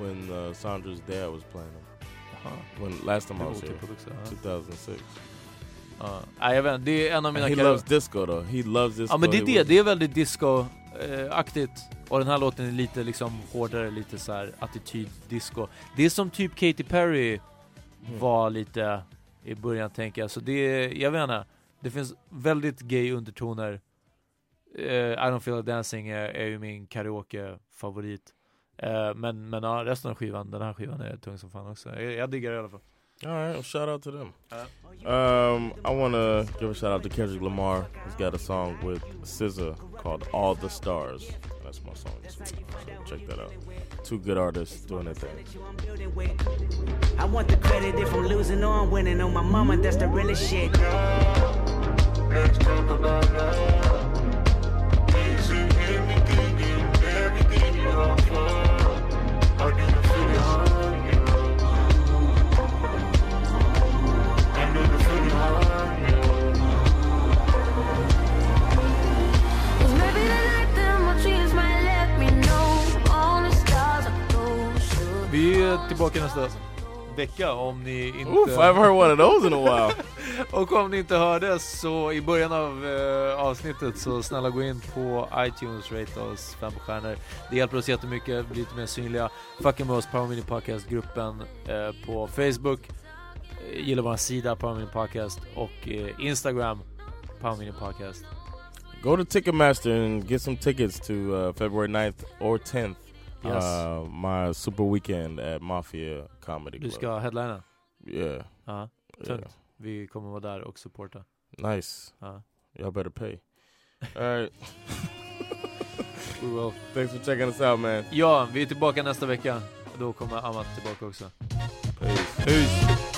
when uh, Sandra's dad was playing them. Jaha. When last time I Det was var here, otippat också, ja. 2006. Ja. Nej, jag vet det är en av mina And he loves disco though. He loves disco. Ja men det är det, was- det är väldigt disco-aktigt. Och den här låten är lite liksom hårdare, lite så här attityd-disco. Det är som typ Katy Perry Mm. var lite i början tänker jag. Så det är, jag vet inte. Det finns väldigt gay undertoner. Eh, I don't feel like dancing är, är ju min karaoke-favorit. Eh, men men ja, resten av skivan, den här skivan är tung som fan också. Jag, jag diggar det i alla fall. All right, well, shout out to them. Um, I want to give a shout out to Kendrick Lamar. He's got a song with SZA called "All the Stars." That's my song. this week. Uh, check that out. Two good artists doing their thing. I want the credit if I'm losing or I'm winning. On my mama, that's the realest shit. Är tillbaka nästa vecka om ni inte... Oof, I haven't heard one of those in a while. (laughs) Och om ni inte hörde så i början av eh, avsnittet så snälla gå in på iTunes, rate oss fem stjärnor. Det hjälper oss jättemycket, bli lite mer synliga. Fucking med oss, Power Mini Podcast-gruppen eh, på Facebook. Eh, gilla vår sida, Power Mini Podcast och eh, Instagram. Power Meeting Podcast. Go to Ticketmaster and get some tickets to uh, February 9th or 10th. Yes. Uh, my super weekend at Mafia Comedy Du Club. ska headlina? Yeah. Ja, tungt. Vi kommer vara där och supporta. Nice. Ja. Y'all better pay. All right. (laughs) We will. Thanks for checking us out, man. Ja, vi är tillbaka nästa vecka. Då kommer Amat tillbaka också. Peace. Peace.